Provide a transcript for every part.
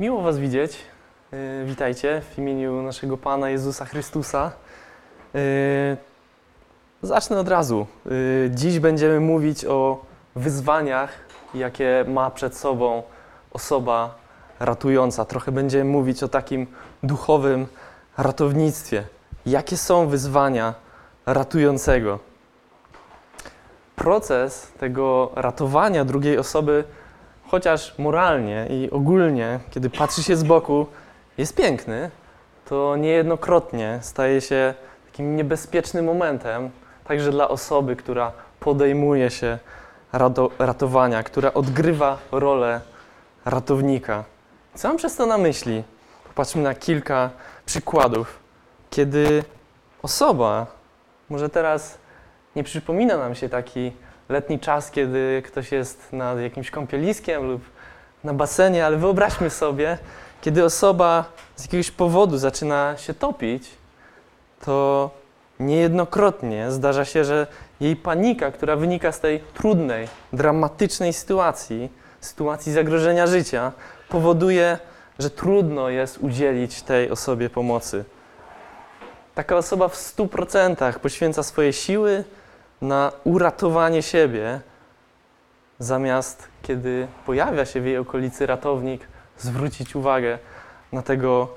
Miło Was widzieć. Yy, Witajcie w imieniu naszego Pana Jezusa Chrystusa. Yy, Zacznę od razu. Yy, Dziś będziemy mówić o wyzwaniach, jakie ma przed sobą osoba ratująca. Trochę będziemy mówić o takim duchowym ratownictwie. Jakie są wyzwania ratującego? Proces tego ratowania drugiej osoby chociaż moralnie i ogólnie, kiedy patrzy się z boku, jest piękny, to niejednokrotnie staje się takim niebezpiecznym momentem, także dla osoby, która podejmuje się rato ratowania, która odgrywa rolę ratownika. Co mam przez to na myśli? Popatrzmy na kilka przykładów, kiedy osoba, może teraz nie przypomina nam się taki letni czas, kiedy ktoś jest nad jakimś kąpieliskiem lub na basenie, ale wyobraźmy sobie, kiedy osoba z jakiegoś powodu zaczyna się topić, to niejednokrotnie zdarza się, że jej panika, która wynika z tej trudnej, dramatycznej sytuacji, sytuacji zagrożenia życia, powoduje, że trudno jest udzielić tej osobie pomocy. Taka osoba w 100% poświęca swoje siły, na uratowanie siebie, zamiast kiedy pojawia się w jej okolicy ratownik, zwrócić uwagę na tego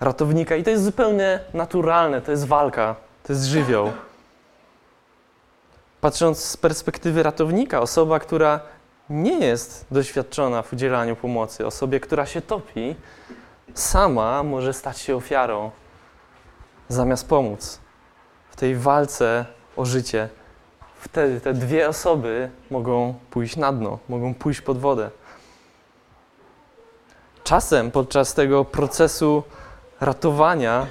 ratownika. I to jest zupełnie naturalne, to jest walka, to jest żywioł. Patrząc z perspektywy ratownika, osoba, która nie jest doświadczona w udzielaniu pomocy, osobie, która się topi, sama może stać się ofiarą, zamiast pomóc w tej walce o życie wtedy te dwie osoby mogą pójść na dno, mogą pójść pod wodę. Czasem podczas tego procesu ratowania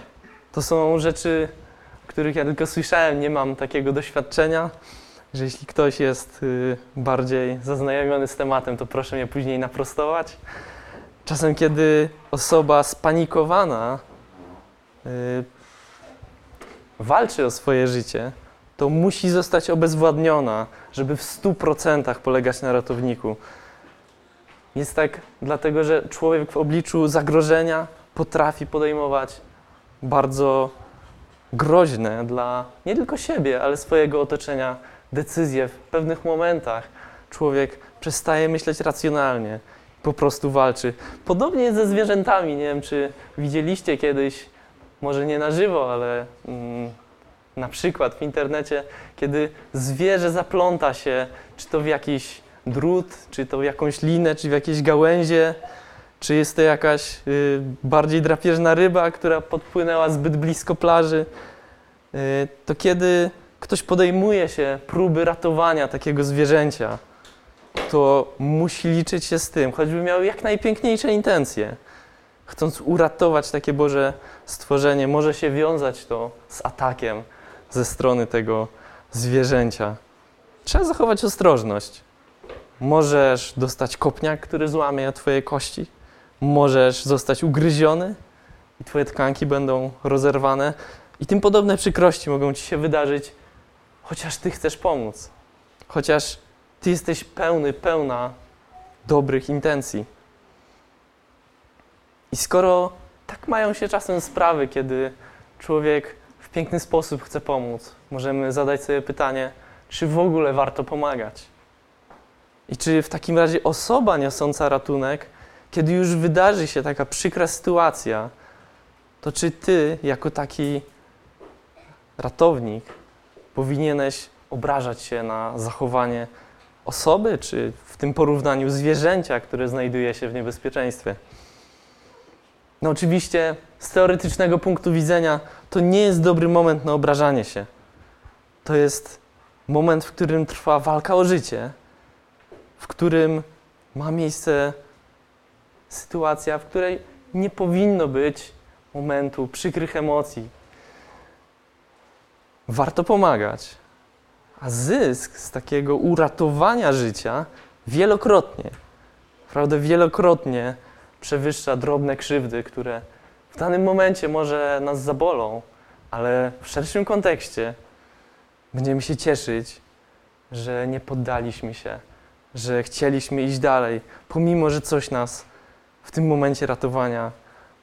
to są rzeczy, których ja tylko słyszałem, nie mam takiego doświadczenia, że jeśli ktoś jest y, bardziej zaznajomiony z tematem, to proszę mnie później naprostować. Czasem, kiedy osoba spanikowana y, walczy o swoje życie, to musi zostać obezwładniona, żeby w 100% polegać na ratowniku. Jest tak dlatego, że człowiek w obliczu zagrożenia potrafi podejmować bardzo groźne dla nie tylko siebie, ale swojego otoczenia decyzje w pewnych momentach. Człowiek przestaje myśleć racjonalnie, po prostu walczy. Podobnie jest ze zwierzętami. Nie wiem, czy widzieliście kiedyś, może nie na żywo, ale. Mm, na przykład w internecie, kiedy zwierzę zapląta się, czy to w jakiś drut, czy to w jakąś linę, czy w jakieś gałęzie, czy jest to jakaś y, bardziej drapieżna ryba, która podpłynęła zbyt blisko plaży, y, to kiedy ktoś podejmuje się próby ratowania takiego zwierzęcia, to musi liczyć się z tym, choćby miał jak najpiękniejsze intencje. Chcąc uratować takie Boże stworzenie, może się wiązać to z atakiem, ze strony tego zwierzęcia. Trzeba zachować ostrożność. Możesz dostać kopniak, który złamie Twoje kości. Możesz zostać ugryziony i Twoje tkanki będą rozerwane. I tym podobne przykrości mogą Ci się wydarzyć, chociaż Ty chcesz pomóc. Chociaż Ty jesteś pełny, pełna dobrych intencji. I skoro tak mają się czasem sprawy, kiedy człowiek w piękny sposób chce pomóc, możemy zadać sobie pytanie, czy w ogóle warto pomagać? I czy w takim razie osoba niosąca ratunek, kiedy już wydarzy się taka przykra sytuacja, to czy ty, jako taki ratownik, powinieneś obrażać się na zachowanie osoby, czy w tym porównaniu zwierzęcia, które znajduje się w niebezpieczeństwie? No oczywiście z teoretycznego punktu widzenia to nie jest dobry moment na obrażanie się. To jest moment, w którym trwa walka o życie, w którym ma miejsce sytuacja, w której nie powinno być momentu przykrych emocji. Warto pomagać, a zysk z takiego uratowania życia wielokrotnie, prawda, wielokrotnie przewyższa drobne krzywdy, które w danym momencie może nas zabolą, ale w szerszym kontekście będziemy się cieszyć, że nie poddaliśmy się, że chcieliśmy iść dalej, pomimo że coś nas w tym momencie ratowania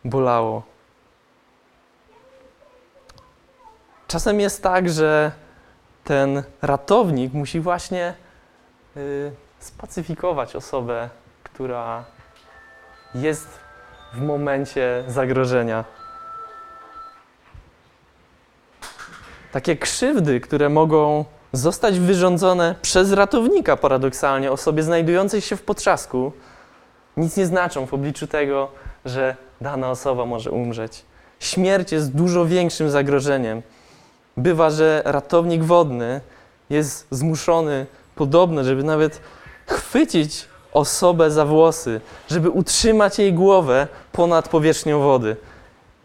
bolało. Czasem jest tak, że ten ratownik musi właśnie y, spacyfikować osobę, która jest w momencie zagrożenia. Takie krzywdy, które mogą zostać wyrządzone przez ratownika, paradoksalnie, osobie znajdującej się w potrzasku, nic nie znaczą w obliczu tego, że dana osoba może umrzeć. Śmierć jest dużo większym zagrożeniem. Bywa, że ratownik wodny jest zmuszony podobno, żeby nawet chwycić osobę za włosy, żeby utrzymać jej głowę ponad powierzchnią wody.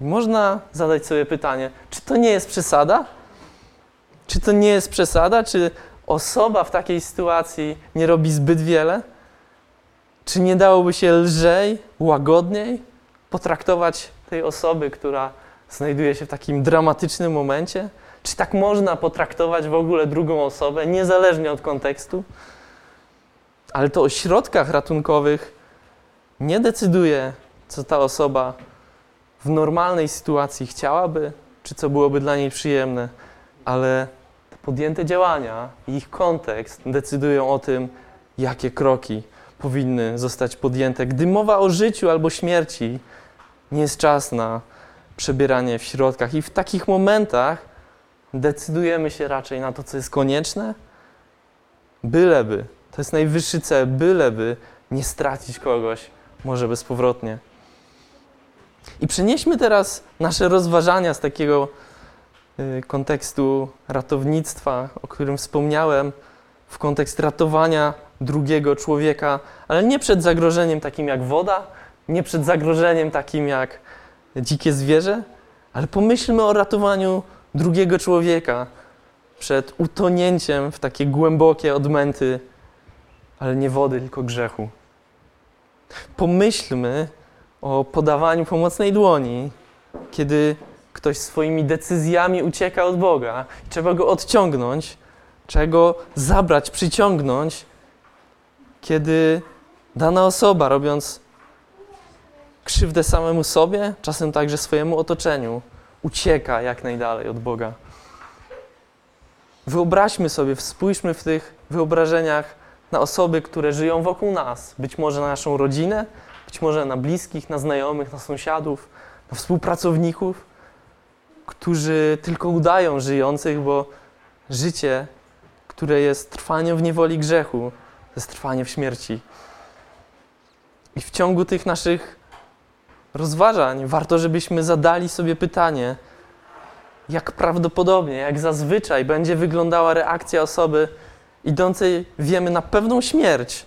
I można zadać sobie pytanie, czy to nie jest przesada? Czy to nie jest przesada? Czy osoba w takiej sytuacji nie robi zbyt wiele? Czy nie dałoby się lżej, łagodniej potraktować tej osoby, która znajduje się w takim dramatycznym momencie? Czy tak można potraktować w ogóle drugą osobę, niezależnie od kontekstu? Ale to o środkach ratunkowych nie decyduje, co ta osoba w normalnej sytuacji chciałaby, czy co byłoby dla niej przyjemne, ale podjęte działania i ich kontekst decydują o tym, jakie kroki powinny zostać podjęte. Gdy mowa o życiu albo śmierci, nie jest czas na przebieranie w środkach. I w takich momentach decydujemy się raczej na to, co jest konieczne, byleby. To jest najwyższy cel, byleby nie stracić kogoś, może bezpowrotnie. I przenieśmy teraz nasze rozważania z takiego y, kontekstu ratownictwa, o którym wspomniałem, w kontekst ratowania drugiego człowieka, ale nie przed zagrożeniem takim jak woda, nie przed zagrożeniem takim jak dzikie zwierzę, ale pomyślmy o ratowaniu drugiego człowieka przed utonięciem w takie głębokie odmęty, ale nie wody, tylko grzechu. Pomyślmy o podawaniu pomocnej dłoni, kiedy ktoś swoimi decyzjami ucieka od Boga. Trzeba go odciągnąć, trzeba go zabrać, przyciągnąć, kiedy dana osoba, robiąc krzywdę samemu sobie, czasem także swojemu otoczeniu, ucieka jak najdalej od Boga. Wyobraźmy sobie, spójrzmy w tych wyobrażeniach na osoby, które żyją wokół nas, być może na naszą rodzinę, być może na bliskich, na znajomych, na sąsiadów, na współpracowników, którzy tylko udają żyjących, bo życie, które jest trwaniem w niewoli grzechu, jest trwanie w śmierci. I w ciągu tych naszych rozważań warto, żebyśmy zadali sobie pytanie, jak prawdopodobnie, jak zazwyczaj będzie wyglądała reakcja osoby idącej, wiemy, na pewną śmierć,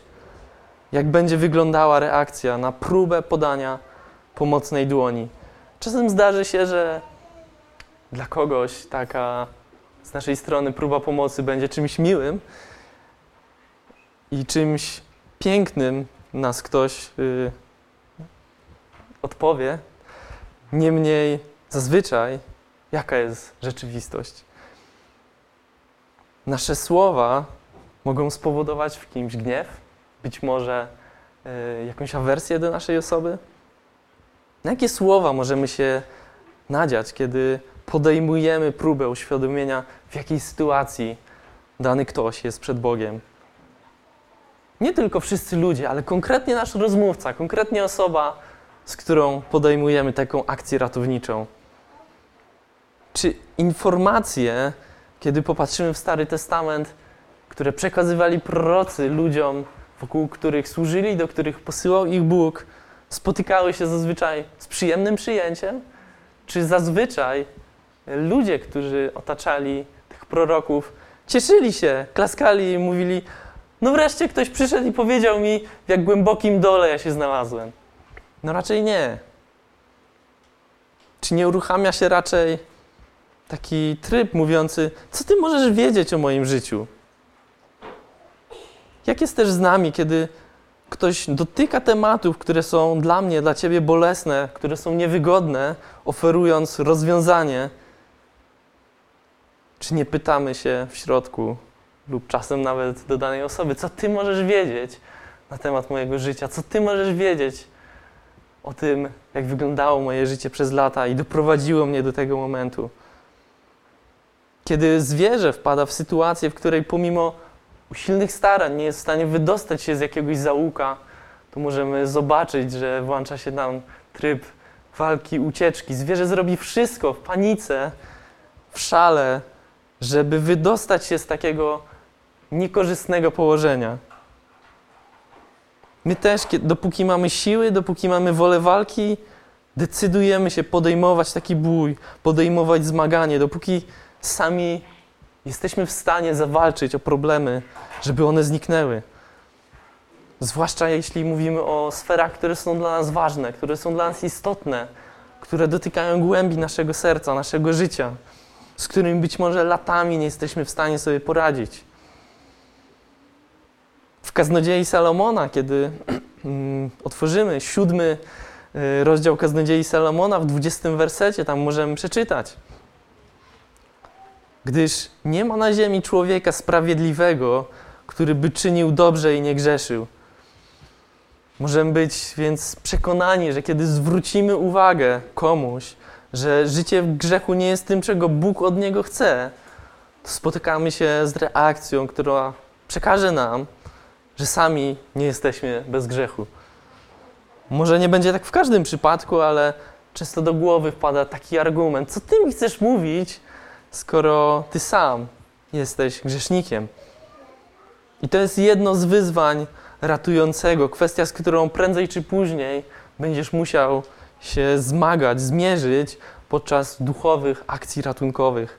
jak będzie wyglądała reakcja na próbę podania pomocnej dłoni. Czasem zdarzy się, że dla kogoś taka z naszej strony próba pomocy będzie czymś miłym i czymś pięknym nas ktoś y, odpowie. Niemniej zazwyczaj, jaka jest rzeczywistość? Nasze słowa mogą spowodować w kimś gniew, być może y, jakąś awersję do naszej osoby. Na jakie słowa możemy się nadziać, kiedy podejmujemy próbę uświadomienia, w jakiej sytuacji dany ktoś jest przed Bogiem? Nie tylko wszyscy ludzie, ale konkretnie nasz rozmówca, konkretnie osoba, z którą podejmujemy taką akcję ratowniczą. Czy informacje, kiedy popatrzymy w Stary Testament, które przekazywali prorocy ludziom, wokół których służyli, do których posyłał ich Bóg, spotykały się zazwyczaj z przyjemnym przyjęciem? Czy zazwyczaj ludzie, którzy otaczali tych proroków, cieszyli się, klaskali i mówili: No, wreszcie ktoś przyszedł i powiedział mi, w jak głębokim dole ja się znalazłem? No, raczej nie. Czy nie uruchamia się raczej taki tryb mówiący: Co ty możesz wiedzieć o moim życiu? Jak jest też z nami, kiedy ktoś dotyka tematów, które są dla mnie, dla ciebie bolesne, które są niewygodne, oferując rozwiązanie? Czy nie pytamy się w środku, lub czasem nawet do danej osoby, co ty możesz wiedzieć na temat mojego życia, co ty możesz wiedzieć o tym, jak wyglądało moje życie przez lata i doprowadziło mnie do tego momentu. Kiedy zwierzę wpada w sytuację, w której pomimo usilnych starań nie jest w stanie wydostać się z jakiegoś załuka, to możemy zobaczyć, że włącza się nam tryb walki, ucieczki. Zwierzę zrobi wszystko w panice, w szale, żeby wydostać się z takiego niekorzystnego położenia. My też, dopóki mamy siły, dopóki mamy wolę walki, decydujemy się podejmować taki bój, podejmować zmaganie, dopóki sami jesteśmy w stanie zawalczyć o problemy, żeby one zniknęły. Zwłaszcza jeśli mówimy o sferach, które są dla nas ważne, które są dla nas istotne, które dotykają głębi naszego serca, naszego życia, z którymi być może latami nie jesteśmy w stanie sobie poradzić. W Kaznodziei Salomona, kiedy mm, otworzymy siódmy y, rozdział Kaznodziei Salomona w dwudziestym wersecie, tam możemy przeczytać. Gdyż nie ma na ziemi człowieka sprawiedliwego, który by czynił dobrze i nie grzeszył. Możemy być więc przekonani, że kiedy zwrócimy uwagę komuś, że życie w grzechu nie jest tym, czego Bóg od niego chce, to spotykamy się z reakcją, która przekaże nam, że sami nie jesteśmy bez grzechu. Może nie będzie tak w każdym przypadku, ale często do głowy wpada taki argument: co ty mi chcesz mówić, skoro ty sam jesteś grzesznikiem? I to jest jedno z wyzwań ratującego, kwestia, z którą prędzej czy później będziesz musiał się zmagać, zmierzyć podczas duchowych akcji ratunkowych.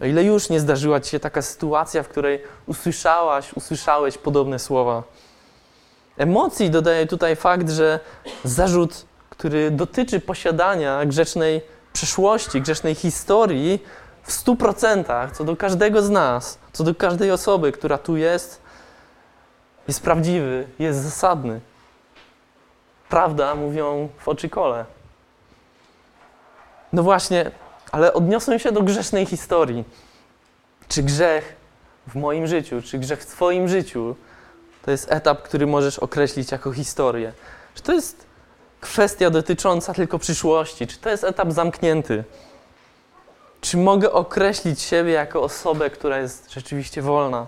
O ile już nie zdarzyła ci się taka sytuacja, w której usłyszałaś, usłyszałeś podobne słowa. Emocji dodaje tutaj fakt, że zarzut, który dotyczy posiadania grzecznej przeszłości, grzecznej historii, w stu procentach, co do każdego z nas, co do każdej osoby, która tu jest, jest prawdziwy, jest zasadny. Prawda mówią w oczy kole. No właśnie, ale odniosłem się do grzesznej historii. Czy grzech w moim życiu, czy grzech w Twoim życiu to jest etap, który możesz określić jako historię? Czy to jest kwestia dotycząca tylko przyszłości? Czy to jest etap zamknięty? Czy mogę określić siebie jako osobę, która jest rzeczywiście wolna?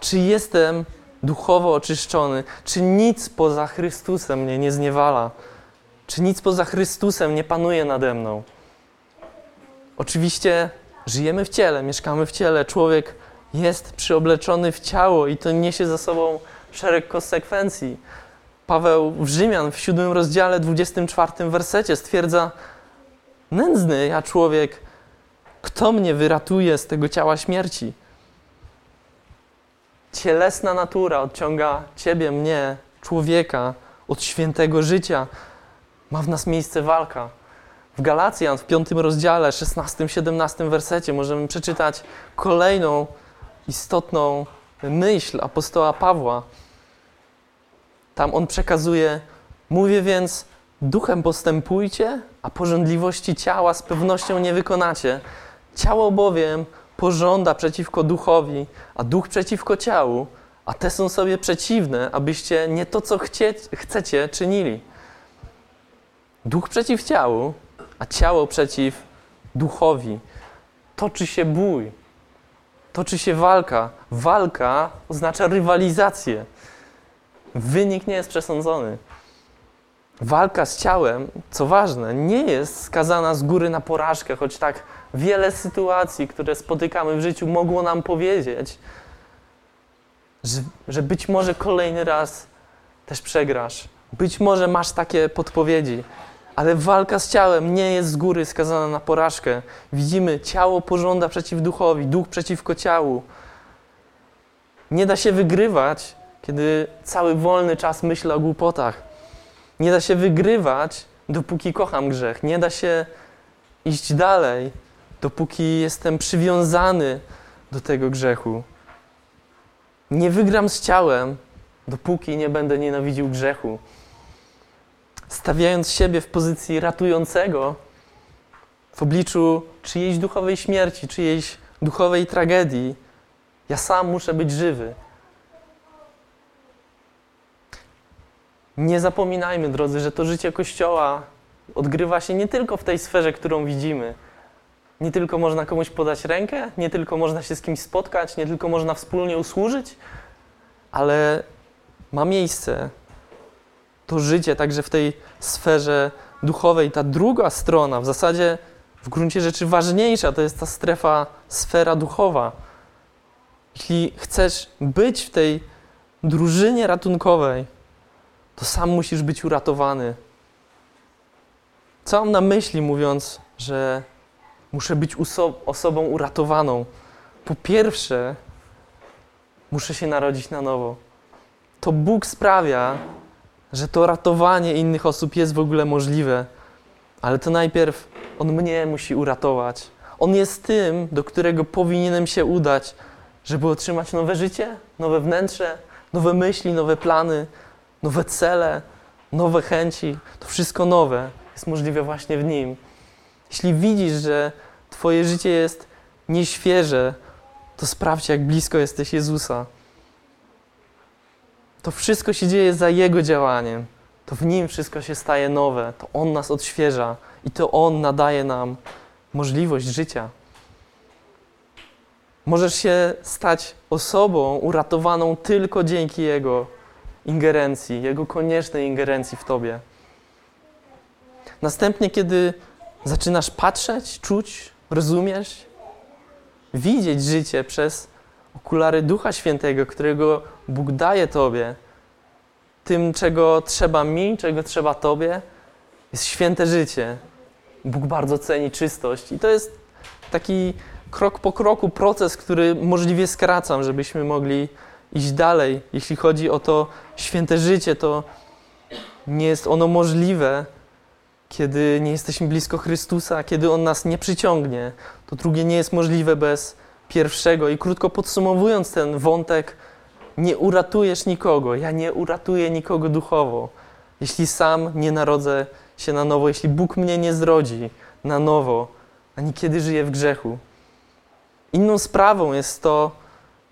Czy jestem duchowo oczyszczony? Czy nic poza Chrystusem mnie nie zniewala? Czy nic poza Chrystusem nie panuje nade mną? Oczywiście żyjemy w ciele, mieszkamy w ciele. Człowiek jest przyobleczony w ciało i to niesie za sobą szereg konsekwencji. Paweł w Rzymian w siódmym rozdziale, 24 wersecie stwierdza: Nędzny ja człowiek, kto mnie wyratuje z tego ciała śmierci? Cielesna natura odciąga ciebie, mnie, człowieka, od świętego życia. Ma w nas miejsce walka. W Galacjan, w piątym rozdziale, 16-17 wersecie możemy przeczytać kolejną istotną myśl apostoła Pawła. Tam on przekazuje: Mówię więc, duchem postępujcie, a porządliwości ciała z pewnością nie wykonacie. Ciało bowiem pożąda przeciwko duchowi, a duch przeciwko ciału, a te są sobie przeciwne, abyście nie to, co chcie, chcecie, czynili. Duch przeciw ciału, a ciało przeciw duchowi. Toczy się bój, toczy się walka. Walka oznacza rywalizację. Wynik nie jest przesądzony. Walka z ciałem, co ważne, nie jest skazana z góry na porażkę, choć tak wiele sytuacji, które spotykamy w życiu, mogło nam powiedzieć, że, że być może kolejny raz też przegrasz. Być może masz takie podpowiedzi, ale walka z ciałem nie jest z góry skazana na porażkę. Widzimy, ciało pożąda przeciw duchowi, duch przeciwko ciału. Nie da się wygrywać, kiedy cały wolny czas myślę o głupotach. Nie da się wygrywać, dopóki kocham grzech. Nie da się iść dalej, dopóki jestem przywiązany do tego grzechu. Nie wygram z ciałem, dopóki nie będę nienawidził grzechu stawiając siebie w pozycji ratującego w obliczu czyjejś duchowej śmierci, czyjejś duchowej tragedii, ja sam muszę być żywy. Nie zapominajmy, drodzy, że to życie Kościoła odgrywa się nie tylko w tej sferze, którą widzimy. Nie tylko można komuś podać rękę, nie tylko można się z kimś spotkać, nie tylko można wspólnie usłużyć, ale ma miejsce to życie także w tej sferze duchowej. Ta druga strona, w zasadzie w gruncie rzeczy ważniejsza, to jest ta strefa, sfera duchowa. Jeśli chcesz być w tej drużynie ratunkowej, to sam musisz być uratowany. Co mam na myśli, mówiąc, że muszę być osobą uratowaną? Po pierwsze, muszę się narodzić na nowo. To Bóg sprawia, że to ratowanie innych osób jest w ogóle możliwe, ale to najpierw On mnie musi uratować. On jest tym, do którego powinienem się udać, żeby otrzymać nowe życie, nowe wnętrze, nowe myśli, nowe plany, nowe cele, nowe chęci. To wszystko nowe jest możliwe właśnie w Nim. Jeśli widzisz, że Twoje życie jest nieświeże, to sprawdź, jak blisko jesteś Jezusa. To wszystko się dzieje za Jego działaniem. To w Nim wszystko się staje nowe. To On nas odświeża i to On nadaje nam możliwość życia. Możesz się stać osobą uratowaną tylko dzięki Jego ingerencji, Jego koniecznej ingerencji w Tobie. Następnie, kiedy zaczynasz patrzeć, czuć, rozumiesz, widzieć życie przez okulary Ducha Świętego, którego Bóg daje Tobie, tym, czego trzeba mi, czego trzeba Tobie, jest święte życie. Bóg bardzo ceni czystość i to jest taki krok po kroku proces, który możliwie skracam, żebyśmy mogli iść dalej. Jeśli chodzi o to święte życie, to nie jest ono możliwe, kiedy nie jesteśmy blisko Chrystusa, kiedy On nas nie przyciągnie. To drugie nie jest możliwe bez pierwszego. I krótko podsumowując ten wątek, nie uratujesz nikogo. Ja nie uratuję nikogo duchowo. Jeśli sam nie narodzę się na nowo, jeśli Bóg mnie nie zrodzi na nowo, ani kiedy żyję w grzechu. Inną sprawą jest to,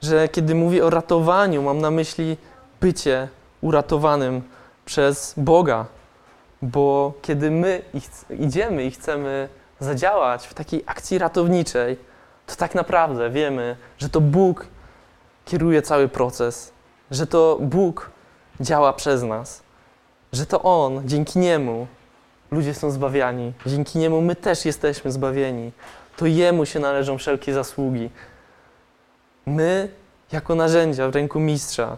że kiedy mówię o ratowaniu, mam na myśli bycie uratowanym przez Boga. Bo kiedy my idziemy i chcemy zadziałać w takiej akcji ratowniczej, to tak naprawdę wiemy, że to Bóg kieruje cały proces, że to Bóg działa przez nas, że to On, dzięki Niemu ludzie są zbawiani, dzięki Niemu my też jesteśmy zbawieni. To Jemu się należą wszelkie zasługi. My, jako narzędzia w ręku mistrza,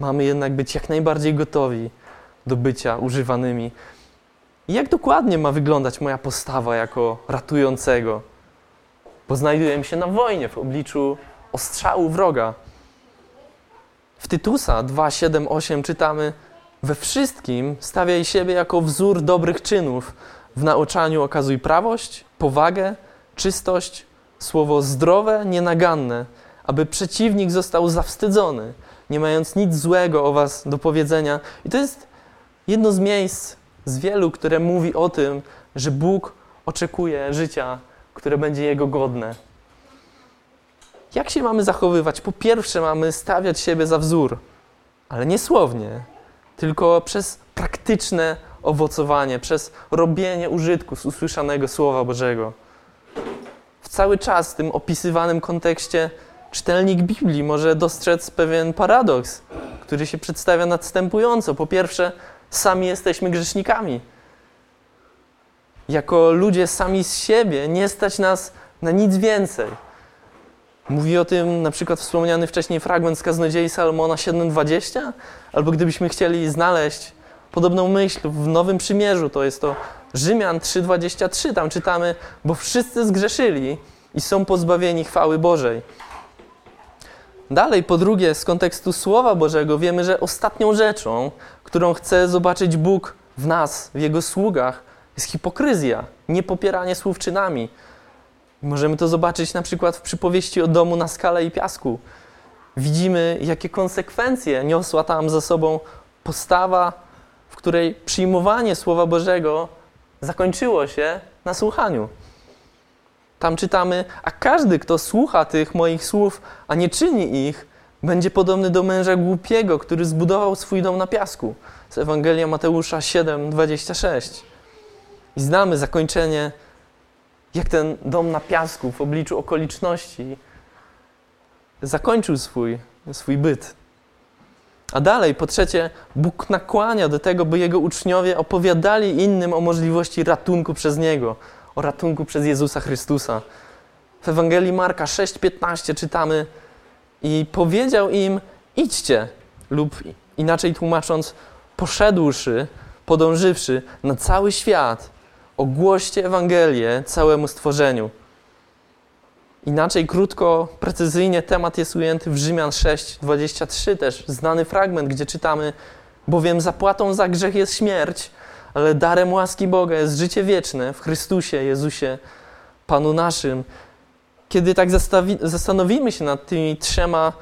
mamy jednak być jak najbardziej gotowi do bycia używanymi. I jak dokładnie ma wyglądać moja postawa jako ratującego? Bo znajduję się na wojnie w obliczu ostrzału wroga. W Tytusa 2:7-8 czytamy: We wszystkim stawiaj siebie jako wzór dobrych czynów. W nauczaniu okazuj prawość, powagę, czystość, słowo zdrowe, nienaganne, aby przeciwnik został zawstydzony, nie mając nic złego o was do powiedzenia. I to jest jedno z miejsc z wielu, które mówi o tym, że Bóg oczekuje życia, które będzie Jego godne. Jak się mamy zachowywać? Po pierwsze, mamy stawiać siebie za wzór, ale nie słownie, tylko przez praktyczne owocowanie, przez robienie użytku z usłyszanego Słowa Bożego. W cały czas w tym opisywanym kontekście czytelnik Biblii może dostrzec pewien paradoks, który się przedstawia następująco. Po pierwsze, sami jesteśmy grzesznikami. Jako ludzie sami z siebie nie stać nas na nic więcej. Mówi o tym na przykład wspomniany wcześniej fragment z Kaznodziei Salomona 7:20, albo gdybyśmy chcieli znaleźć podobną myśl w Nowym Przymierzu, to jest to Rzymian 3:23, tam czytamy, bo wszyscy zgrzeszyli i są pozbawieni chwały Bożej. Dalej, po drugie, z kontekstu Słowa Bożego wiemy, że ostatnią rzeczą, którą chce zobaczyć Bóg w nas, w Jego sługach, jest hipokryzja, niepopieranie słów czynami. Możemy to zobaczyć na przykład w przypowieści o domu na skale i piasku. Widzimy, jakie konsekwencje niosła tam za sobą postawa, w której przyjmowanie Słowa Bożego zakończyło się na słuchaniu. Tam czytamy, a każdy, kto słucha tych moich słów, a nie czyni ich, będzie podobny do męża głupiego, który zbudował swój dom na piasku. z Ewangelia Mateusza 7:26. I znamy zakończenie, jak ten dom na piasku w obliczu okoliczności zakończył swój, swój byt. A dalej, po trzecie, Bóg nakłania do tego, by jego uczniowie opowiadali innym o możliwości ratunku przez Niego, o ratunku przez Jezusa Chrystusa. W Ewangelii Marka 6:15 czytamy: I powiedział im: Idźcie, lub inaczej tłumacząc, poszedłszy, podążywszy na cały świat, ogłoście Ewangelię całemu stworzeniu. Inaczej, krótko, precyzyjnie temat jest ujęty w Rzymian 6:23, też znany fragment, gdzie czytamy: Bowiem zapłatą za grzech jest śmierć, ale darem łaski Boga jest życie wieczne w Chrystusie Jezusie, Panu naszym. Kiedy tak zastanowimy się nad tymi trzema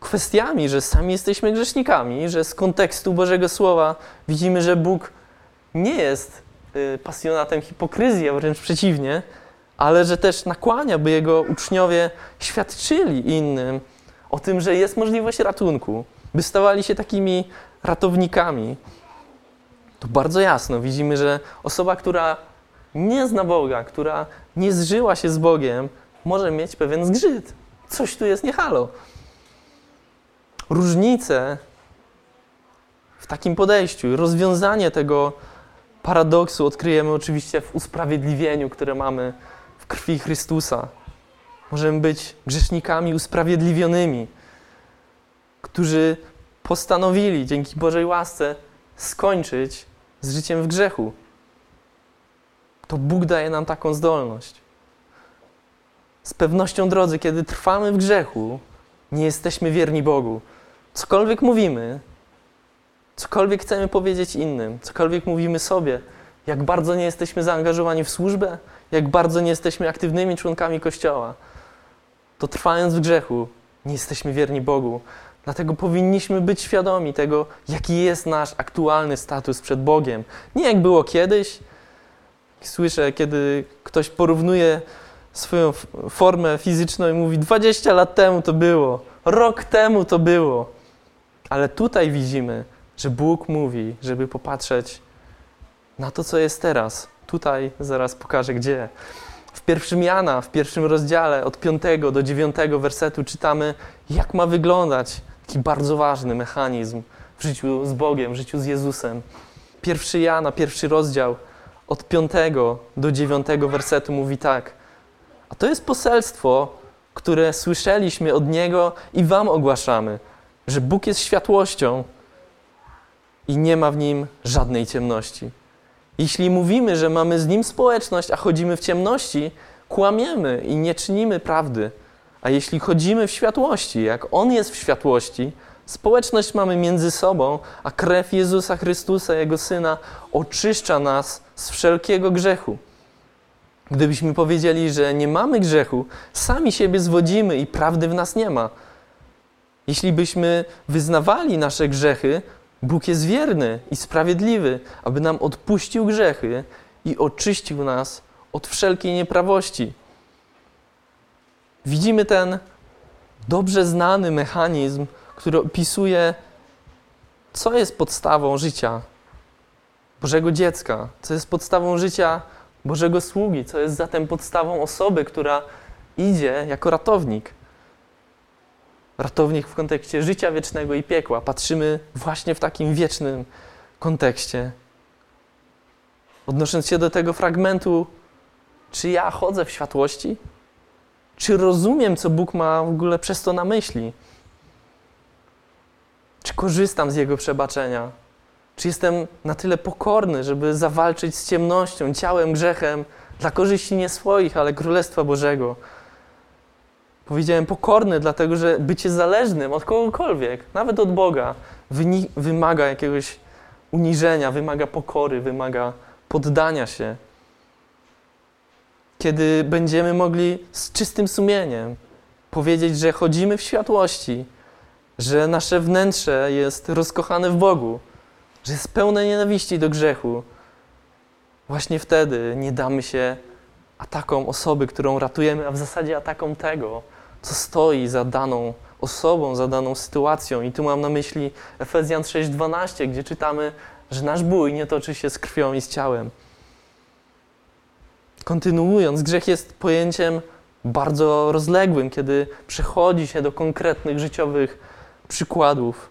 kwestiami, że sami jesteśmy grzesznikami, że z kontekstu Bożego Słowa widzimy, że Bóg nie jest y, pasjonatem hipokryzji, a wręcz przeciwnie, ale że też nakłania, by jego uczniowie świadczyli innym o tym, że jest możliwość ratunku, by stawali się takimi ratownikami. To bardzo jasno widzimy, że osoba, która nie zna Boga, która nie zżyła się z Bogiem, może mieć pewien zgrzyt. Coś tu jest niehalo. Różnice w takim podejściu, rozwiązanie tego paradoksu odkryjemy oczywiście w usprawiedliwieniu, które mamy w krwi Chrystusa. Możemy być grzesznikami usprawiedliwionymi, którzy postanowili dzięki Bożej łasce skończyć z życiem w grzechu. To Bóg daje nam taką zdolność. Z pewnością, drodzy, kiedy trwamy w grzechu, nie jesteśmy wierni Bogu. Cokolwiek mówimy, cokolwiek chcemy powiedzieć innym, cokolwiek mówimy sobie, jak bardzo nie jesteśmy zaangażowani w służbę, jak bardzo nie jesteśmy aktywnymi członkami Kościoła, to trwając w grzechu, nie jesteśmy wierni Bogu. Dlatego powinniśmy być świadomi tego, jaki jest nasz aktualny status przed Bogiem. Nie jak było kiedyś. Słyszę, kiedy ktoś porównuje swoją formę fizyczną i mówi: 20 lat temu to było, rok temu to było. Ale tutaj widzimy, że Bóg mówi, żeby popatrzeć na to, co jest teraz. Tutaj zaraz pokażę gdzie. Pierwszym Jana, w pierwszym rozdziale, od 5 do 9 wersetu czytamy, jak ma wyglądać taki bardzo ważny mechanizm w życiu z Bogiem, w życiu z Jezusem. Pierwszy Jana, pierwszy rozdział, od 5 do 9 wersetu mówi tak. A to jest poselstwo, które słyszeliśmy od Niego i Wam ogłaszamy, że Bóg jest światłością i nie ma w Nim żadnej ciemności. Jeśli mówimy, że mamy z Nim społeczność, a chodzimy w ciemności, kłamiemy i nie czynimy prawdy. A jeśli chodzimy w światłości, jak On jest w światłości, społeczność mamy między sobą, a krew Jezusa Chrystusa, Jego Syna, oczyszcza nas z wszelkiego grzechu. Gdybyśmy powiedzieli, że nie mamy grzechu, sami siebie zwodzimy i prawdy w nas nie ma. Jeśli byśmy wyznawali nasze grzechy, Bóg jest wierny i sprawiedliwy, aby nam odpuścił grzechy i oczyścił nas od wszelkiej nieprawości. Widzimy ten dobrze znany mechanizm, który opisuje, co jest podstawą życia Bożego dziecka, co jest podstawą życia Bożego sługi, co jest zatem podstawą osoby, która idzie jako ratownik. Ratownik w kontekście życia wiecznego i piekła. Patrzymy właśnie w takim wiecznym kontekście. Odnosząc się do tego fragmentu, czy ja chodzę w światłości? Czy rozumiem, co Bóg ma w ogóle przez to na myśli? Czy korzystam z Jego przebaczenia? Czy jestem na tyle pokorny, żeby zawalczyć z ciemnością, ciałem, grzechem dla korzyści nie swoich, ale Królestwa Bożego? Powiedziałem pokorny, dlatego że bycie zależnym od kogokolwiek, nawet od Boga, wymaga jakiegoś uniżenia, wymaga pokory, wymaga poddania się. Kiedy będziemy mogli z czystym sumieniem powiedzieć, że chodzimy w światłości, że nasze wnętrze jest rozkochane w Bogu, że jest pełne nienawiści do grzechu, właśnie wtedy nie damy się atakom osoby, którą ratujemy, a w zasadzie atakom tego, co stoi za daną osobą, za daną sytuacją. I tu mam na myśli Efezjan 6:12, gdzie czytamy, że nasz bój nie toczy się z krwią i z ciałem. Kontynuując, grzech jest pojęciem bardzo rozległym, kiedy przechodzi się do konkretnych życiowych przykładów.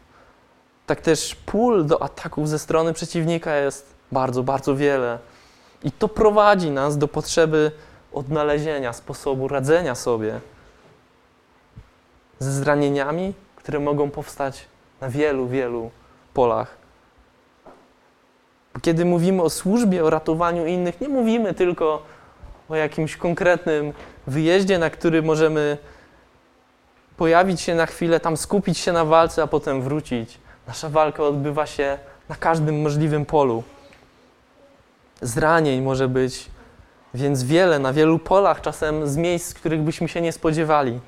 Tak też pól do ataków ze strony przeciwnika jest bardzo, bardzo wiele. I to prowadzi nas do potrzeby odnalezienia sposobu radzenia sobie ze zranieniami, które mogą powstać na wielu, wielu polach. Kiedy mówimy o służbie, o ratowaniu innych, nie mówimy tylko o jakimś konkretnym wyjeździe, na który możemy pojawić się na chwilę, tam skupić się na walce, a potem wrócić. Nasza walka odbywa się na każdym możliwym polu. Zranień może być więc wiele, na wielu polach, czasem z miejsc, których byśmy się nie spodziewali.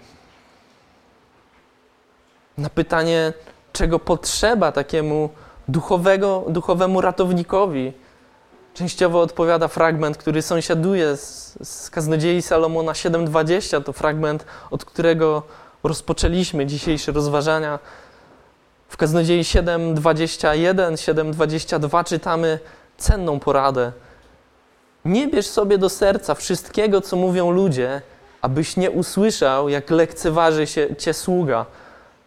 Na pytanie, czego potrzeba takiemu duchowego, duchowemu ratownikowi, częściowo odpowiada fragment, który sąsiaduje z, z kaznodziei Salomona 7:20. To fragment, od którego rozpoczęliśmy dzisiejsze rozważania. W kaznodziei 7:21, 7:22 czytamy cenną poradę. Nie bierz sobie do serca wszystkiego, co mówią ludzie, abyś nie usłyszał, jak lekceważy się cię sługa.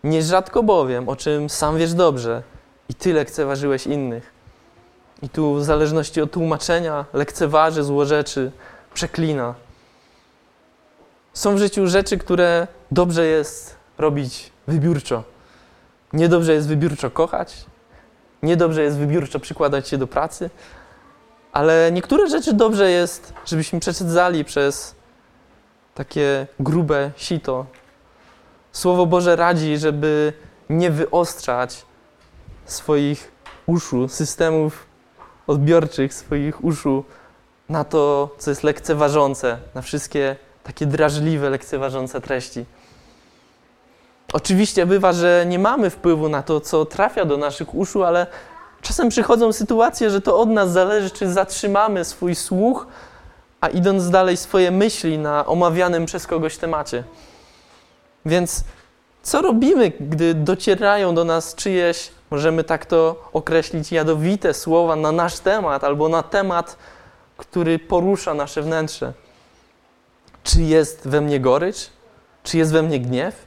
Nierzadko bowiem, o czym sam wiesz dobrze, i ty lekceważyłeś innych. I tu, w zależności od tłumaczenia, lekceważy, złorzeczy, przeklina. Są w życiu rzeczy, które dobrze jest robić wybiórczo. Niedobrze jest wybiórczo kochać, niedobrze jest wybiórczo przykładać się do pracy, ale niektóre rzeczy dobrze jest, żebyśmy przeczedzali przez takie grube sito. Słowo Boże radzi, żeby nie wyostrzać swoich uszu, systemów odbiorczych swoich uszu na to, co jest lekceważące, na wszystkie takie drażliwe, lekceważące treści. Oczywiście bywa, że nie mamy wpływu na to, co trafia do naszych uszu, ale czasem przychodzą sytuacje, że to od nas zależy, czy zatrzymamy swój słuch, a idąc dalej swoje myśli na omawianym przez kogoś temacie. Więc co robimy, gdy docierają do nas czyjeś Możemy tak to określić jadowite słowa na nasz temat albo na temat, który porusza nasze wnętrze. Czy jest we mnie gorycz? Czy jest we mnie gniew?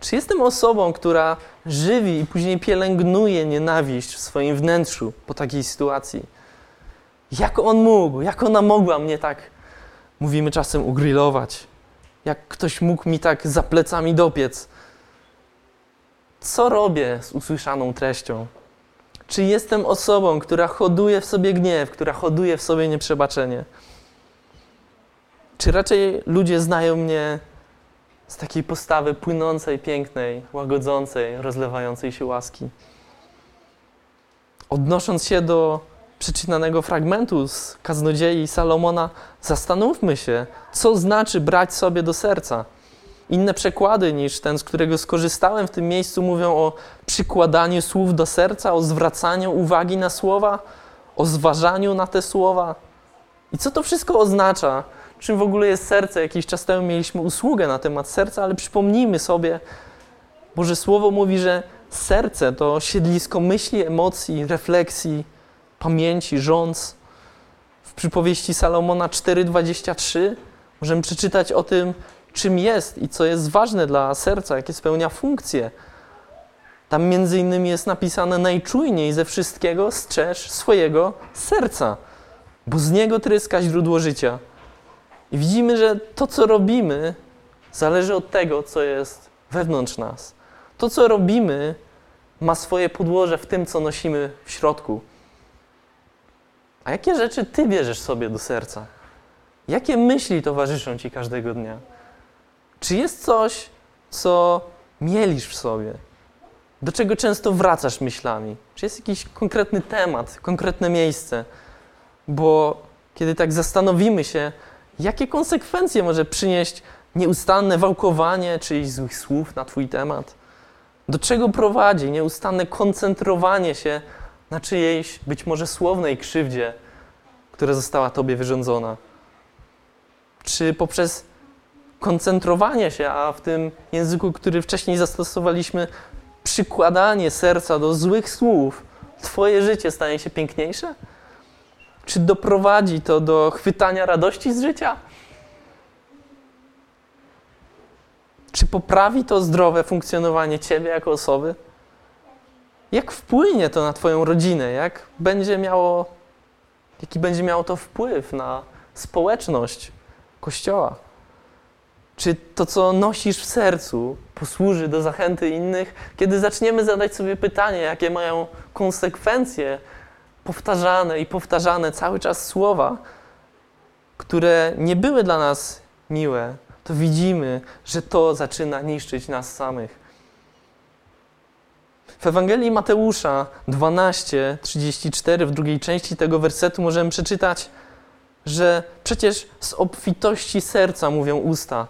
Czy jestem osobą, która żywi i później pielęgnuje nienawiść w swoim wnętrzu po takiej sytuacji? Jak on mógł, jak ona mogła mnie tak, mówimy czasem, ugrillować? Jak ktoś mógł mi tak za plecami dopiec? co robię z usłyszaną treścią? Czy jestem osobą, która hoduje w sobie gniew, która hoduje w sobie nieprzebaczenie? Czy raczej ludzie znają mnie z takiej postawy płynącej, pięknej, łagodzącej, rozlewającej się łaski? Odnosząc się do przeczytanego fragmentu z kaznodziei Salomona, zastanówmy się, co znaczy brać sobie do serca. Inne przekłady niż ten, z którego skorzystałem w tym miejscu, mówią o przykładaniu słów do serca, o zwracaniu uwagi na słowa, o zważaniu na te słowa. I co to wszystko oznacza? Czym w ogóle jest serce? Jakiś czas temu mieliśmy usługę na temat serca, ale przypomnijmy sobie, Boże Słowo mówi, że serce to siedlisko myśli, emocji, refleksji, pamięci, rządz. W przypowieści Salomona 4:23 możemy przeczytać o tym, czym jest i co jest ważne dla serca, jakie spełnia funkcje. Tam między innymi jest napisane najczujniej ze wszystkiego strzeż swojego serca, bo z niego tryska źródło życia. I widzimy, że to, co robimy, zależy od tego, co jest wewnątrz nas. To, co robimy, ma swoje podłoże w tym, co nosimy w środku. A jakie rzeczy ty bierzesz sobie do serca? Jakie myśli towarzyszą ci każdego dnia? Czy jest coś, co mielisz w sobie? Do czego często wracasz myślami? Czy jest jakiś konkretny temat, konkretne miejsce? Bo kiedy tak zastanowimy się, jakie konsekwencje może przynieść nieustanne wałkowanie czyichś złych słów na Twój temat? Do czego prowadzi nieustanne koncentrowanie się na czyjejś być może słownej krzywdzie, która została Tobie wyrządzona? Czy poprzez koncentrowanie się, a w tym języku, który wcześniej zastosowaliśmy, przykładanie serca do złych słów, Twoje życie stanie się piękniejsze? Czy doprowadzi to do chwytania radości z życia? Czy poprawi to zdrowe funkcjonowanie Ciebie jako osoby? Jak wpłynie to na Twoją rodzinę? Jak będzie miało, jaki będzie miało to wpływ na społeczność Kościoła? Czy to, co nosisz w sercu, posłuży do zachęty innych? Kiedy zaczniemy zadać sobie pytanie, jakie mają konsekwencje powtarzane i powtarzane cały czas słowa, które nie były dla nas miłe, to widzimy, że to zaczyna niszczyć nas samych. W Ewangelii Mateusza 12:34 w drugiej części tego wersetu możemy przeczytać, że przecież z obfitości serca mówią usta.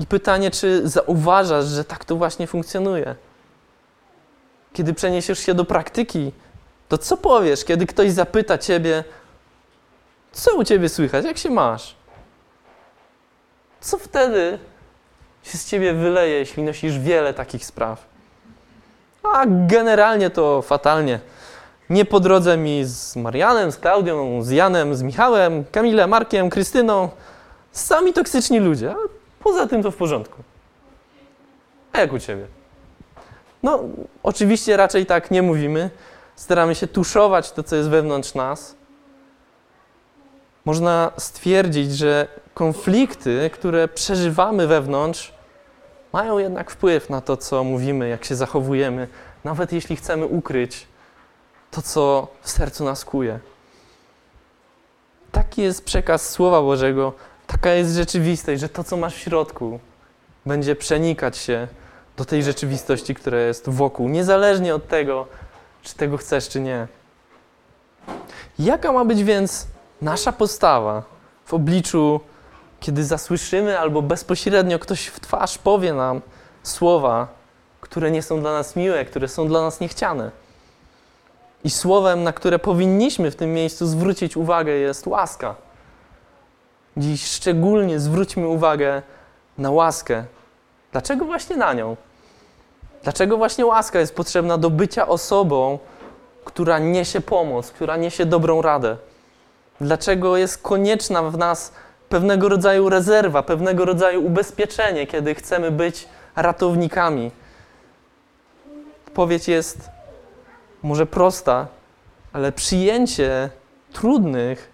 I pytanie, czy zauważasz, że tak to właśnie funkcjonuje? Kiedy przeniesiesz się do praktyki, to co powiesz, kiedy ktoś zapyta ciebie, co u ciebie słychać, jak się masz? Co wtedy się z ciebie wyleje, jeśli nosisz wiele takich spraw? A generalnie to fatalnie. Nie po drodze mi z Marianem, z Klaudią, z Janem, z Michałem, Kamilem, Markiem, Krystyną. Sami toksyczni ludzie, a poza tym to w porządku. A jak u ciebie? No, oczywiście raczej tak nie mówimy. Staramy się tuszować to, co jest wewnątrz nas. Można stwierdzić, że konflikty, które przeżywamy wewnątrz, mają jednak wpływ na to, co mówimy, jak się zachowujemy, nawet jeśli chcemy ukryć to, co w sercu nas kuje. Taki jest przekaz Słowa Bożego, taka jest rzeczywistość, że to, co masz w środku, będzie przenikać się do tej rzeczywistości, która jest wokół, niezależnie od tego, czy tego chcesz, czy nie. Jaka ma być więc nasza postawa w obliczu, kiedy zasłyszymy albo bezpośrednio ktoś w twarz powie nam słowa, które nie są dla nas miłe, które są dla nas niechciane? I słowem, na które powinniśmy w tym miejscu zwrócić uwagę, jest łaska. Dziś szczególnie zwróćmy uwagę na łaskę. Dlaczego właśnie na nią? Dlaczego właśnie łaska jest potrzebna do bycia osobą, która niesie pomoc, która niesie dobrą radę? Dlaczego jest konieczna w nas pewnego rodzaju rezerwa, pewnego rodzaju ubezpieczenie, kiedy chcemy być ratownikami? Odpowiedź jest może prosta, ale przyjęcie trudnych,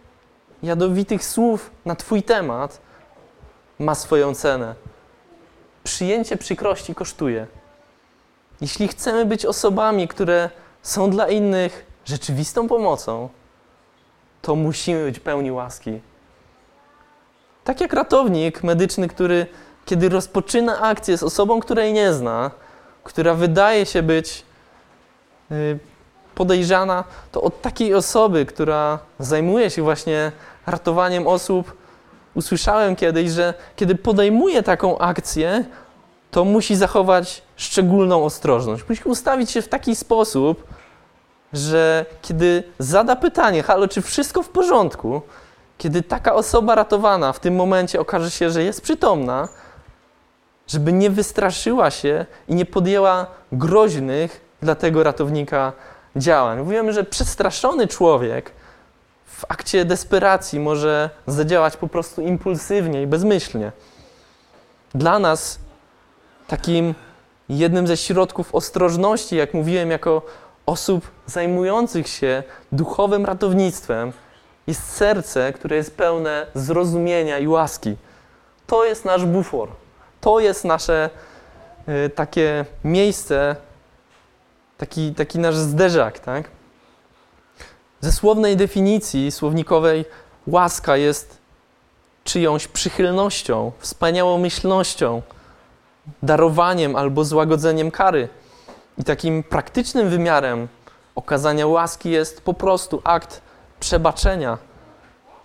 jadowitych słów na Twój temat ma swoją cenę. Przyjęcie przykrości kosztuje. Jeśli chcemy być osobami, które są dla innych rzeczywistą pomocą, to musimy być pełni łaski. Tak jak ratownik medyczny, który kiedy rozpoczyna akcję z osobą, której nie zna, która wydaje się być y, podejrzana, to od takiej osoby, która zajmuje się właśnie ratowaniem osób, usłyszałem kiedyś, że kiedy podejmuje taką akcję, to musi zachować szczególną ostrożność. Musi ustawić się w taki sposób, że kiedy zada pytanie, halo, czy wszystko w porządku, kiedy taka osoba ratowana w tym momencie okaże się, że jest przytomna, żeby nie wystraszyła się i nie podjęła groźnych dla tego ratownika działań. Mówimy, że przestraszony człowiek w akcie desperacji może zadziałać po prostu impulsywnie i bezmyślnie. Dla nas takim jednym ze środków ostrożności, jak mówiłem, jako osób zajmujących się duchowym ratownictwem, jest serce, które jest pełne zrozumienia i łaski. To jest nasz bufor. To jest nasze y, takie miejsce, taki, taki nasz zderzak, tak? Ze słownej definicji słownikowej łaska jest czyjąś przychylnością, wspaniałą myślnością, darowaniem albo złagodzeniem kary. I takim praktycznym wymiarem okazania łaski jest po prostu akt przebaczenia.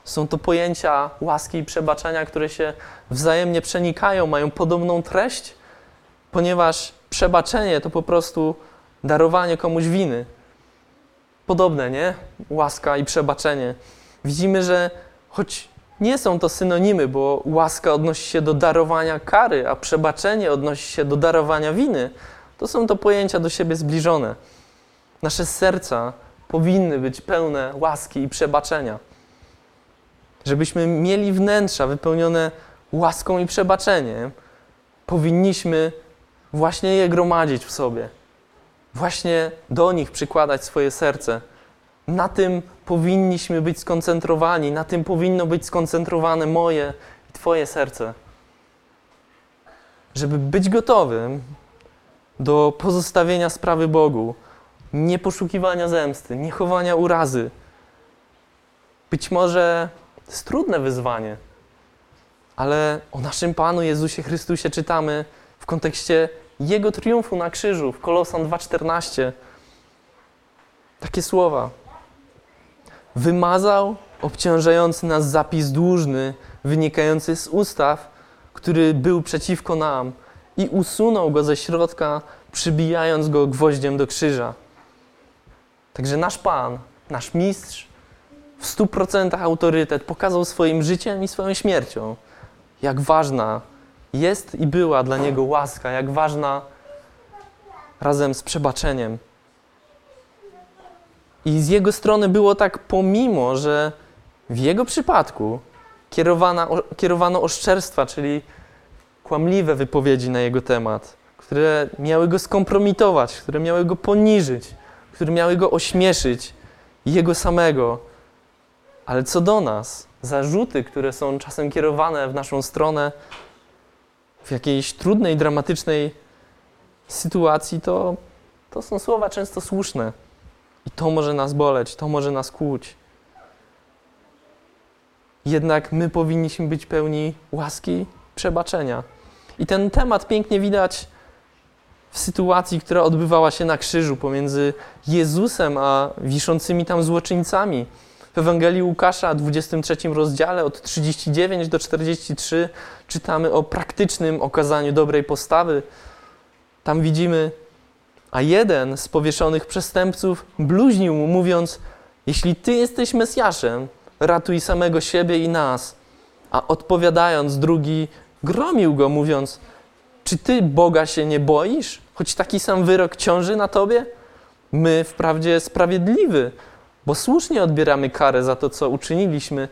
Są to pojęcia łaski i przebaczenia, które się wzajemnie przenikają, mają podobną treść, ponieważ przebaczenie to po prostu darowanie komuś winy. Podobne, nie? Łaska i przebaczenie. Widzimy, że choć nie są to synonimy, bo łaska odnosi się do darowania kary, a przebaczenie odnosi się do darowania winy. To są to pojęcia do siebie zbliżone. Nasze serca powinny być pełne łaski i przebaczenia. Żebyśmy mieli wnętrza wypełnione łaską i przebaczeniem, powinniśmy właśnie je gromadzić w sobie. Właśnie do nich przykładać swoje serce. Na tym powinniśmy być skoncentrowani, na tym powinno być skoncentrowane moje i Twoje serce. Żeby być gotowym do pozostawienia sprawy Bogu, nie poszukiwania zemsty, nie chowania urazy. Być może jest trudne wyzwanie, ale o naszym Panu Jezusie Chrystusie czytamy w kontekście Jego triumfu na krzyżu w Kolosan 2,14. Takie słowa. Wymazał obciążający nas zapis dłużny, wynikający z ustaw, który był przeciwko nam i usunął go ze środka, przybijając go gwoździem do krzyża. Także nasz Pan, nasz mistrz, w stu procentach autorytet pokazał swoim życiem i swoją śmiercią, jak ważna jest i była dla Niego łaska, jak ważna razem z przebaczeniem. I z Jego strony było tak, pomimo, że w Jego przypadku kierowana, kierowano oszczerstwa, czyli kłamliwe wypowiedzi na Jego temat, które miały Go skompromitować, które miały Go poniżyć, które miały Go ośmieszyć, Jego samego. Ale co do nas, zarzuty, które są czasem kierowane w naszą stronę, w jakiejś trudnej, dramatycznej sytuacji, to, to są słowa często słuszne. I to może nas boleć, to może nas kłuć. Jednak my powinniśmy być pełni łaski, przebaczenia. I ten temat pięknie widać w sytuacji, która odbywała się na krzyżu pomiędzy Jezusem a wiszącymi tam złoczyńcami. W Ewangelii Łukasza, 23 rozdziale, od 39 do 43, czytamy o praktycznym okazaniu dobrej postawy. Tam widzimy, a jeden z powieszonych przestępców bluźnił mu, mówiąc: Jeśli ty jesteś Mesjaszem, ratuj samego siebie i nas. A odpowiadając, drugi gromił go, mówiąc: Czy ty Boga się nie boisz, choć taki sam wyrok ciąży na tobie? My wprawdzie sprawiedliwy bo słusznie odbieramy karę za to, co uczyniliśmy,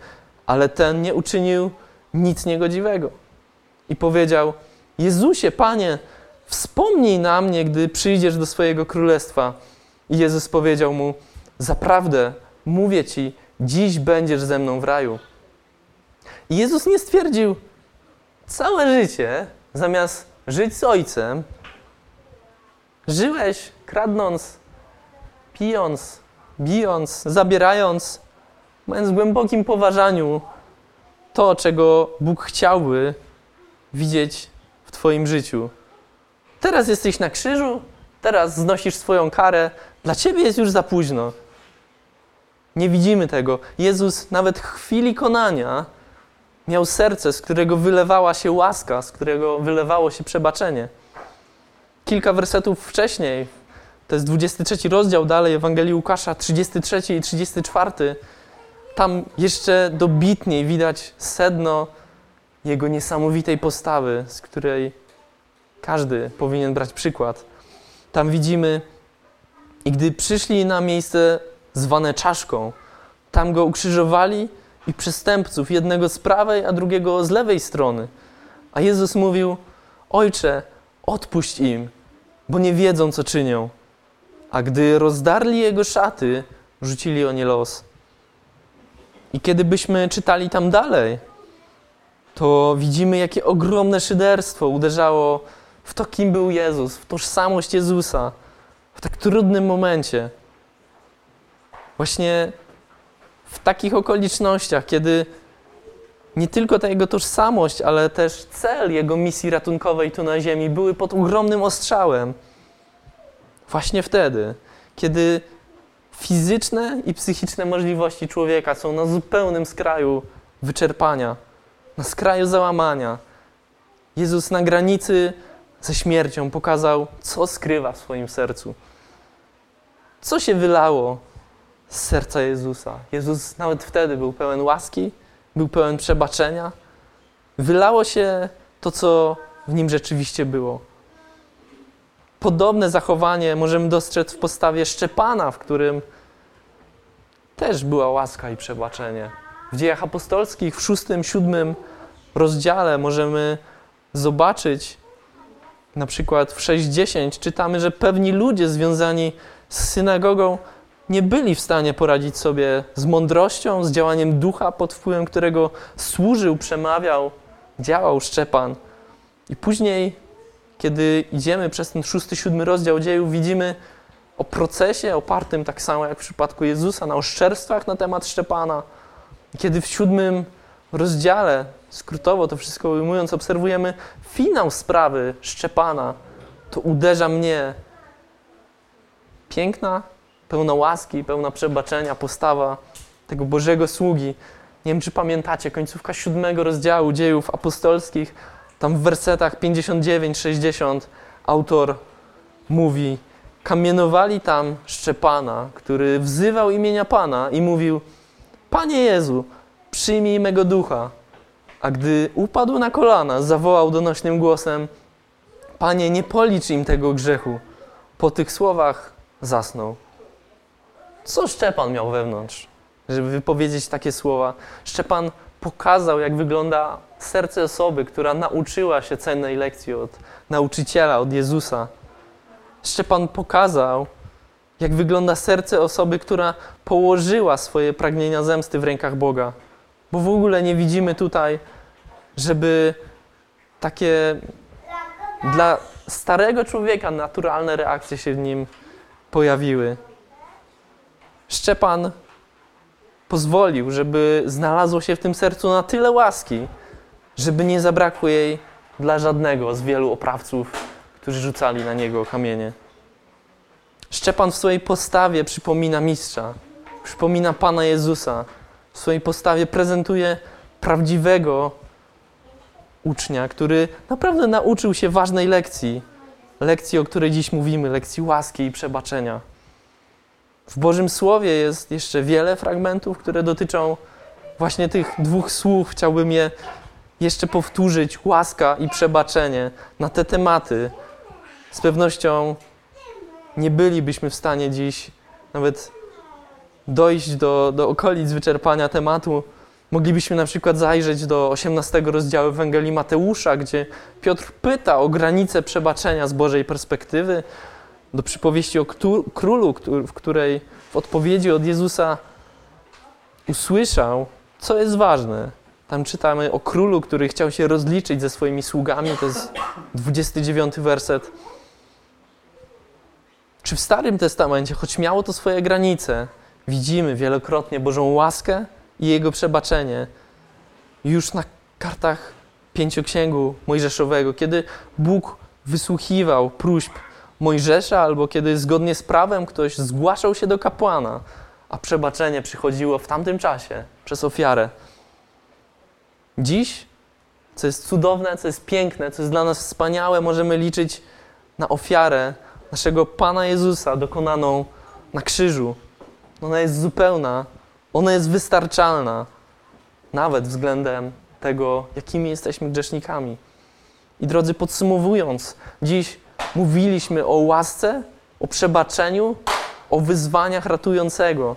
ale ten nie uczynił nic niegodziwego. I powiedział: Jezusie, Panie, wspomnij na mnie, gdy przyjdziesz do swojego królestwa. I Jezus powiedział mu: Zaprawdę, mówię ci, dziś będziesz ze mną w raju. I Jezus nie stwierdził, całe życie, zamiast żyć z Ojcem, żyłeś kradnąc, pijąc, bijąc, zabierając, mając w głębokim poważaniu to, czego Bóg chciałby widzieć w Twoim życiu. Teraz jesteś na krzyżu, teraz znosisz swoją karę, dla Ciebie jest już za późno. Nie widzimy tego. Jezus nawet w chwili konania miał serce, z którego wylewała się łaska, z którego wylewało się przebaczenie. Kilka wersetów wcześniej, to jest 23 rozdział dalej Ewangelii Łukasza, 33 i 34. Tam jeszcze dobitniej widać sedno jego niesamowitej postawy, z której każdy powinien brać przykład. Tam widzimy, i gdy przyszli na miejsce zwane czaszką, tam go ukrzyżowali i przestępców, jednego z prawej, a drugiego z lewej strony. A Jezus mówił: Ojcze, odpuść im, bo nie wiedzą, co czynią. A gdy rozdarli jego szaty, rzucili o nie los. I kiedy byśmy czytali tam dalej, to widzimy, jakie ogromne szyderstwo uderzało w to, kim był Jezus, w tożsamość Jezusa w tak trudnym momencie. Właśnie w takich okolicznościach, kiedy nie tylko ta jego tożsamość, ale też cel jego misji ratunkowej tu na ziemi były pod ogromnym ostrzałem. Właśnie wtedy, kiedy fizyczne i psychiczne możliwości człowieka są na zupełnym skraju wyczerpania, na skraju załamania, Jezus na granicy ze śmiercią pokazał, co skrywa w swoim sercu. Co się wylało z serca Jezusa. Jezus nawet wtedy był pełen łaski był pełen przebaczenia. Wylało się to, co w nim rzeczywiście było. Podobne zachowanie możemy dostrzec w postawie Szczepana, w którym też była łaska i przebaczenie. W dziejach apostolskich w szóstym, siódmym rozdziale możemy zobaczyć, na przykład w 6.10 czytamy, że pewni ludzie związani z synagogą nie byli w stanie poradzić sobie z mądrością, z działaniem ducha, pod wpływem którego służył, przemawiał, działał Szczepan. I później, kiedy idziemy przez ten szósty, siódmy rozdział dziejów, widzimy o procesie opartym tak samo jak w przypadku Jezusa na oszczerstwach na temat Szczepana. Kiedy w siódmym rozdziale, skrótowo to wszystko ujmując, obserwujemy finał sprawy Szczepana, to uderza mnie piękna, pełna łaski, pełna przebaczenia postawa tego Bożego sługi. Nie wiem, czy pamiętacie, końcówka siódmego rozdziału dziejów apostolskich, tam w wersetach 59-60 autor mówi: Kamienowali tam Szczepana, który wzywał imienia Pana i mówił: Panie Jezu, przyjmij mego ducha. A gdy upadł na kolana, zawołał donośnym głosem: Panie, nie policz im tego grzechu. Po tych słowach zasnął. Co Szczepan miał wewnątrz, żeby wypowiedzieć takie słowa? Szczepan pokazał, jak wygląda serce osoby, która nauczyła się cennej lekcji od nauczyciela, od Jezusa. Szczepan pokazał, jak wygląda serce osoby, która położyła swoje pragnienia zemsty w rękach Boga. Bo w ogóle nie widzimy tutaj, żeby takie dla starego człowieka naturalne reakcje się w nim pojawiły. Szczepan pozwolił, żeby znalazło się w tym sercu na tyle łaski, żeby nie zabrakło jej dla żadnego z wielu oprawców, którzy rzucali na niego kamienie. Szczepan w swojej postawie przypomina mistrza, przypomina Pana Jezusa. W swojej postawie prezentuje prawdziwego ucznia, który naprawdę nauczył się ważnej lekcji, lekcji, o której dziś mówimy, lekcji łaski i przebaczenia. W Bożym Słowie jest jeszcze wiele fragmentów, które dotyczą właśnie tych dwóch słów. Chciałbym je jeszcze powtórzyć: łaska i przebaczenie na te tematy. Z pewnością nie bylibyśmy w stanie dziś nawet dojść do, do okolic wyczerpania tematu. Moglibyśmy na przykład zajrzeć do 18 rozdziału Ewangelii Mateusza, gdzie Piotr pyta o granice przebaczenia z Bożej perspektywy do przypowieści o królu, w której w odpowiedzi od Jezusa usłyszał, co jest ważne. Tam czytamy o królu, który chciał się rozliczyć ze swoimi sługami, to jest 29 werset. Czy w Starym Testamencie, choć miało to swoje granice, widzimy wielokrotnie Bożą łaskę i Jego przebaczenie. Już na kartach pięcioksięgu Mojżeszowego, kiedy Bóg wysłuchiwał próśb Mojżesza, albo kiedy zgodnie z prawem ktoś zgłaszał się do kapłana, a przebaczenie przychodziło w tamtym czasie przez ofiarę. Dziś, co jest cudowne, co jest piękne, co jest dla nas wspaniałe, możemy liczyć na ofiarę naszego Pana Jezusa dokonaną na krzyżu. Ona jest zupełna, ona jest wystarczalna, nawet względem tego, jakimi jesteśmy grzesznikami. I drodzy, podsumowując, dziś mówiliśmy o łasce, o przebaczeniu, o wyzwaniach ratującego.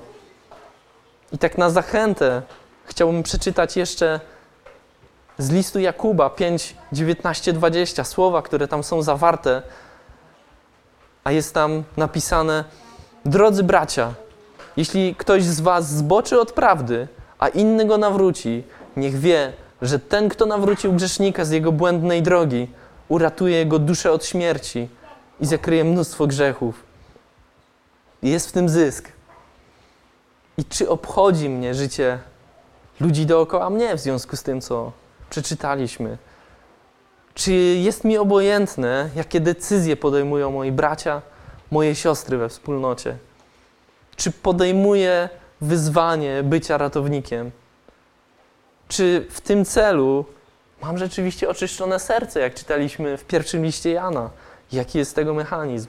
I tak na zachętę chciałbym przeczytać jeszcze z listu Jakuba 5, 19, 20 słowa, które tam są zawarte, a jest tam napisane: Drodzy bracia, jeśli ktoś z Was zboczy od prawdy, a inny go nawróci, niech wie, że ten, kto nawrócił grzesznika z jego błędnej drogi, uratuje jego duszę od śmierci i zakryje mnóstwo grzechów. Jest w tym zysk. I czy obchodzi mnie życie ludzi dookoła mnie w związku z tym, co przeczytaliśmy? Czy jest mi obojętne, jakie decyzje podejmują moi bracia, moje siostry we wspólnocie? Czy podejmuję wyzwanie bycia ratownikiem? Czy w tym celu mam rzeczywiście oczyszczone serce, jak czytaliśmy w pierwszym liście Jana? Jaki jest tego mechanizm?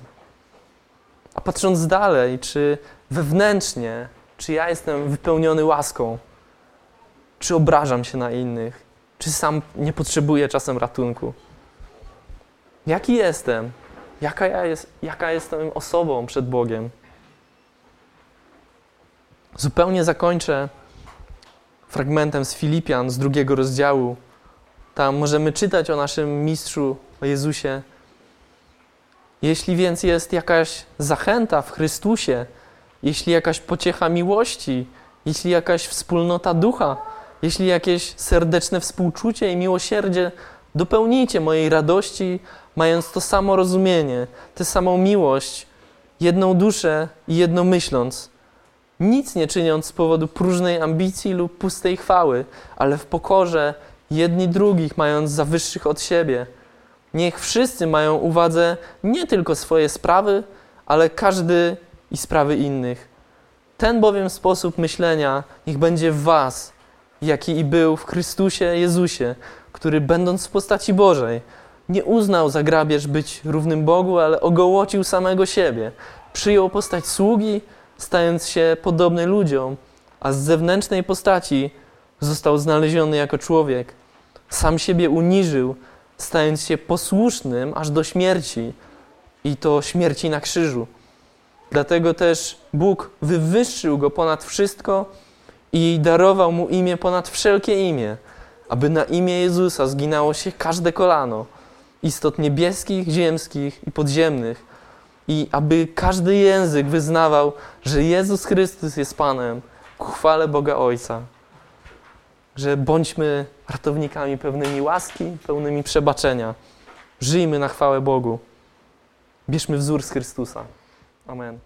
A patrząc dalej, czy wewnętrznie, czy ja jestem wypełniony łaską? Czy obrażam się na innych? Czy sam nie potrzebuję czasem ratunku? Jaki jestem? Jaka, ja jest, jaka jestem osobą przed Bogiem? Zupełnie zakończę fragmentem z Filipian, z drugiego rozdziału. Tam możemy czytać o naszym mistrzu, o Jezusie. Jeśli więc jest jakaś zachęta w Chrystusie, jeśli jakaś pociecha miłości, jeśli jakaś wspólnota ducha, jeśli jakieś serdeczne współczucie i miłosierdzie, dopełnijcie mojej radości, mając to samo rozumienie, tę samą miłość, jedną duszę i jedno myśląc. Nic nie czyniąc z powodu próżnej ambicji lub pustej chwały, ale w pokorze jedni drugich mając za wyższych od siebie. Niech wszyscy mają uwadze nie tylko swoje sprawy, ale każdy i sprawy innych. Ten bowiem sposób myślenia niech będzie w Was, jaki i był w Chrystusie Jezusie, który będąc w postaci Bożej, nie uznał za grabież być równym Bogu, ale ogołocił samego siebie. Przyjął postać sługi, stając się podobny ludziom, a z zewnętrznej postaci został znaleziony jako człowiek. Sam siebie uniżył, stając się posłusznym aż do śmierci i to śmierci na krzyżu. Dlatego też Bóg wywyższył go ponad wszystko i darował mu imię ponad wszelkie imię, aby na imię Jezusa zginało się każde kolano istot niebieskich, ziemskich i podziemnych, i aby każdy język wyznawał, że Jezus Chrystus jest Panem, ku chwale Boga Ojca. Że bądźmy ratownikami pełnymi łaski, pełnymi przebaczenia. Żyjmy na chwałę Bogu. Bierzmy wzór z Chrystusa. Amen.